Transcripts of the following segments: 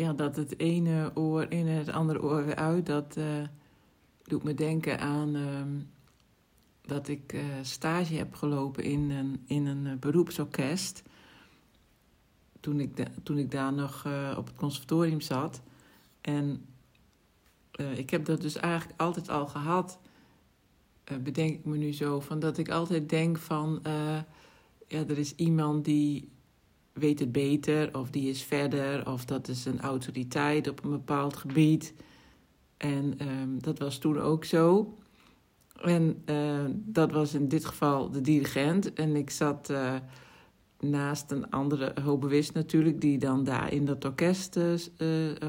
ja, dat het ene oor in en het andere oor weer uit, dat uh, doet me denken aan ehm, dat ik uh, stage heb gelopen in een, in een beroepsorkest. Toen ik, toen ik daar nog op het conservatorium zat. En ik heb dat dus eigenlijk altijd al gehad bedenk ik me nu zo van dat ik altijd denk van ja, er is iemand die weet het beter of die is verder of dat is een autoriteit op een bepaald gebied. En um, dat was toen ook zo. En uh, dat was in dit geval de dirigent. En ik zat naast een andere hobbyist natuurlijk, die dan daar in dat orkest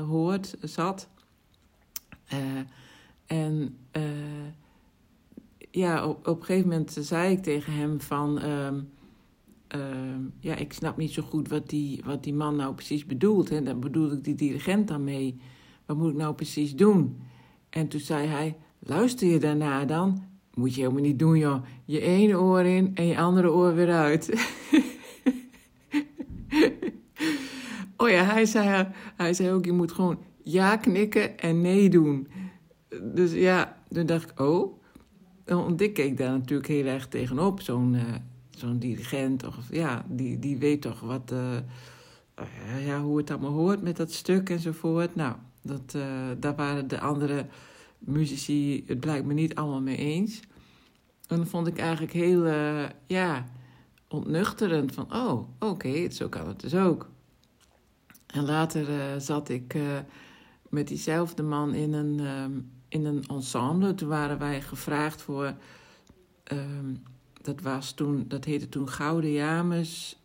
hoort, zat. en ja, op, een gegeven moment zei ik tegen hem van... Um, ja, ik snap niet zo goed wat die, wat die man nou precies bedoelt. En daar bedoelde ik die dirigent dan mee. Wat moet ik nou precies doen? En toen zei hij, luister je daarna dan? Moet je helemaal niet doen, joh. Je ene oor in en je andere oor weer uit. oh ja, hij zei, hij zei ook, je moet gewoon ja knikken en nee doen. Dus ja, toen dacht ik, oh... Want ik keek daar natuurlijk heel erg tegenop. Zo'n uh, zo'n dirigent, of, ja, die, die weet toch wat, uh, ja, hoe het allemaal hoort met dat stuk enzovoort. Nou, dat, uh, daar waren de andere muzici het blijkt me niet allemaal mee eens. En dat vond ik eigenlijk heel, ja, ontnuchterend. Van, oh, oké, zo kan het dus ook. En later zat ik met diezelfde man in een... Ehm, in een ensemble. Toen waren wij gevraagd voor. Um, dat, was toen, dat heette toen Gouden James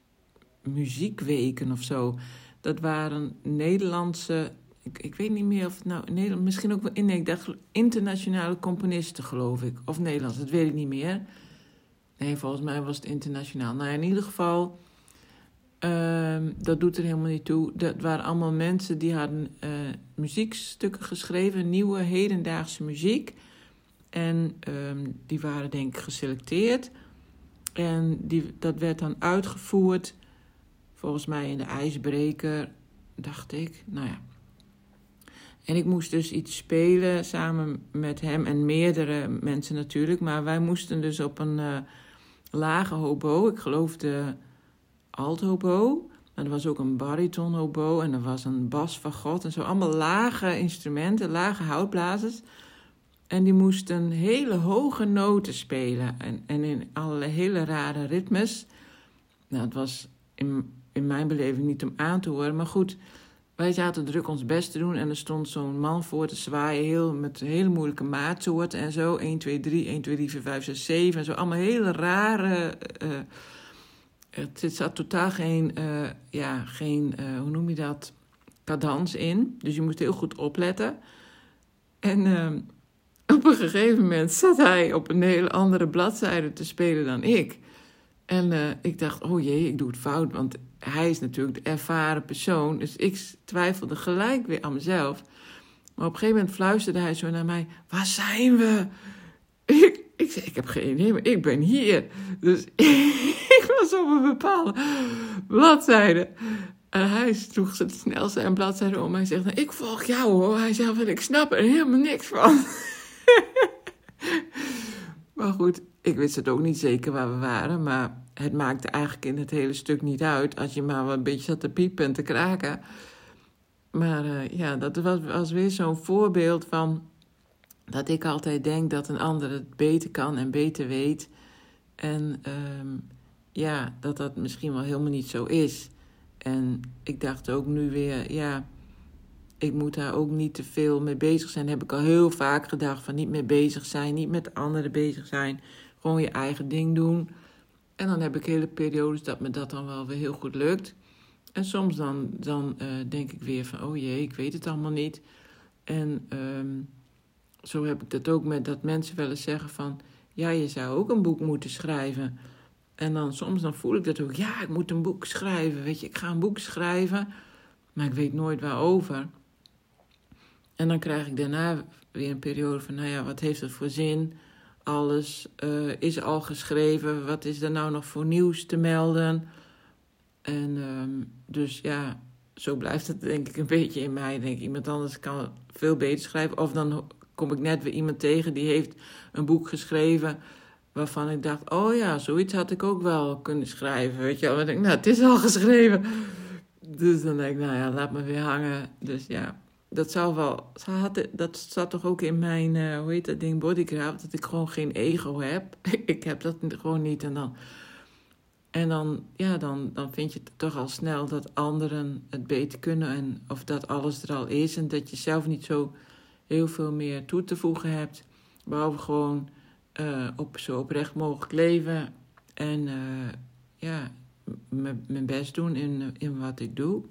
Muziekweken of zo. Dat waren Nederlandse. Ik, ik weet niet meer of nou. Nederland, misschien ook wel. Nee, ik dacht internationale componisten, geloof ik. Of Nederlands, dat weet ik niet meer. Nee, volgens mij was het internationaal. Nou, in ieder geval Ehm, dat doet er helemaal niet toe. Dat waren allemaal mensen die hadden uh, muziekstukken geschreven, nieuwe hedendaagse muziek. En um, die waren denk ik geselecteerd. En die, dat werd dan uitgevoerd, volgens mij in de ijsbreker, dacht ik. Nou ja. En ik moest dus iets spelen samen met hem en meerdere mensen natuurlijk. Maar wij moesten dus op een uh, lage hobo, ik geloof de althobo. Maar er was ook een bariton hobo en er was een basfagot en zo. Allemaal lage instrumenten, lage houtblazers. En die moesten hele hoge noten spelen en, en in allerlei hele rare ritmes. Nou, het was in, in mijn beleving niet om aan te horen. Maar goed, wij zaten druk ons best te doen en er stond zo'n man voor te zwaaien heel, met hele moeilijke maatsoorten en zo. 1, 2, 3, 1, 2, 3, 4, 5, 6, 7 en zo. Allemaal hele rare... Uh, er zat totaal geen, uh, ja, geen uh, hoe noem je dat, cadans in. Dus je moest heel goed opletten. En uh, op een gegeven moment zat hij op een hele andere bladzijde te spelen dan ik. En ik dacht, oh jee, ik doe het fout, want hij is natuurlijk de ervaren persoon. Dus ik twijfelde gelijk weer aan mezelf. Maar op een gegeven moment fluisterde hij zo naar mij: Waar zijn we? Ik, ik zei: Ik heb geen idee, maar ik ben hier. Dus ik was op een bepaalde bladzijde. En hij sloeg snel zijn bladzijde om. Hij zegt, nou, ik volg jou hoor. Hij zegt, ik snap er helemaal niks van. maar goed, ik wist het ook niet zeker waar we waren. Maar het maakte eigenlijk in het hele stuk niet uit. Als je maar een beetje zat te piepen en te kraken. Maar uh, ja, dat was, weer zo'n voorbeeld van... dat ik altijd denk dat een ander het beter kan en beter weet... En um, ja, dat dat misschien wel helemaal niet zo is. En ik dacht ook nu weer, ja, ik moet daar ook niet te veel mee bezig zijn. heb ik al heel vaak gedacht van niet mee bezig zijn, niet met anderen bezig zijn. Gewoon je eigen ding doen. En dan heb ik hele periodes dat me dat dan wel weer heel goed lukt. En soms dan, dan uh, denk ik weer van, oh jee, ik weet het allemaal niet. En um, zo heb ik dat ook met dat mensen wel eens zeggen van, ja, je zou ook een boek moeten schrijven. En dan soms dan voel ik dat ook, ja, ik moet een boek schrijven. Weet je, ik ga een boek schrijven, maar ik weet nooit waarover. En dan krijg ik daarna weer een periode van, nou ja, wat heeft het voor zin? Alles uh, is al geschreven, wat is er nou nog voor nieuws te melden? En um, dus ja, zo blijft het denk ik een beetje in mij. Denk iemand anders kan veel beter schrijven. Of dan kom ik net weer iemand tegen die heeft een boek geschreven waarvan ik dacht, oh ja, zoiets had ik ook wel kunnen schrijven. Weet je wel, denk nou, het is al geschreven. Dus dan denk ik, nou ja, laat me weer hangen. Dus ja, dat zou wel, dat zat toch ook in mijn, uh, hoe heet dat ding, bodycraft, dat ik gewoon geen ego heb. ik heb dat gewoon niet en dan... En dan, ja, dan, dan vind je het toch al snel dat anderen het beter kunnen. En, of dat alles er al is. En dat je zelf niet zo heel veel meer toe te voegen hebt. Behalve gewoon uh, op zo oprecht mogelijk leven. En uh, ja, mijn best doen in, in wat ik doe.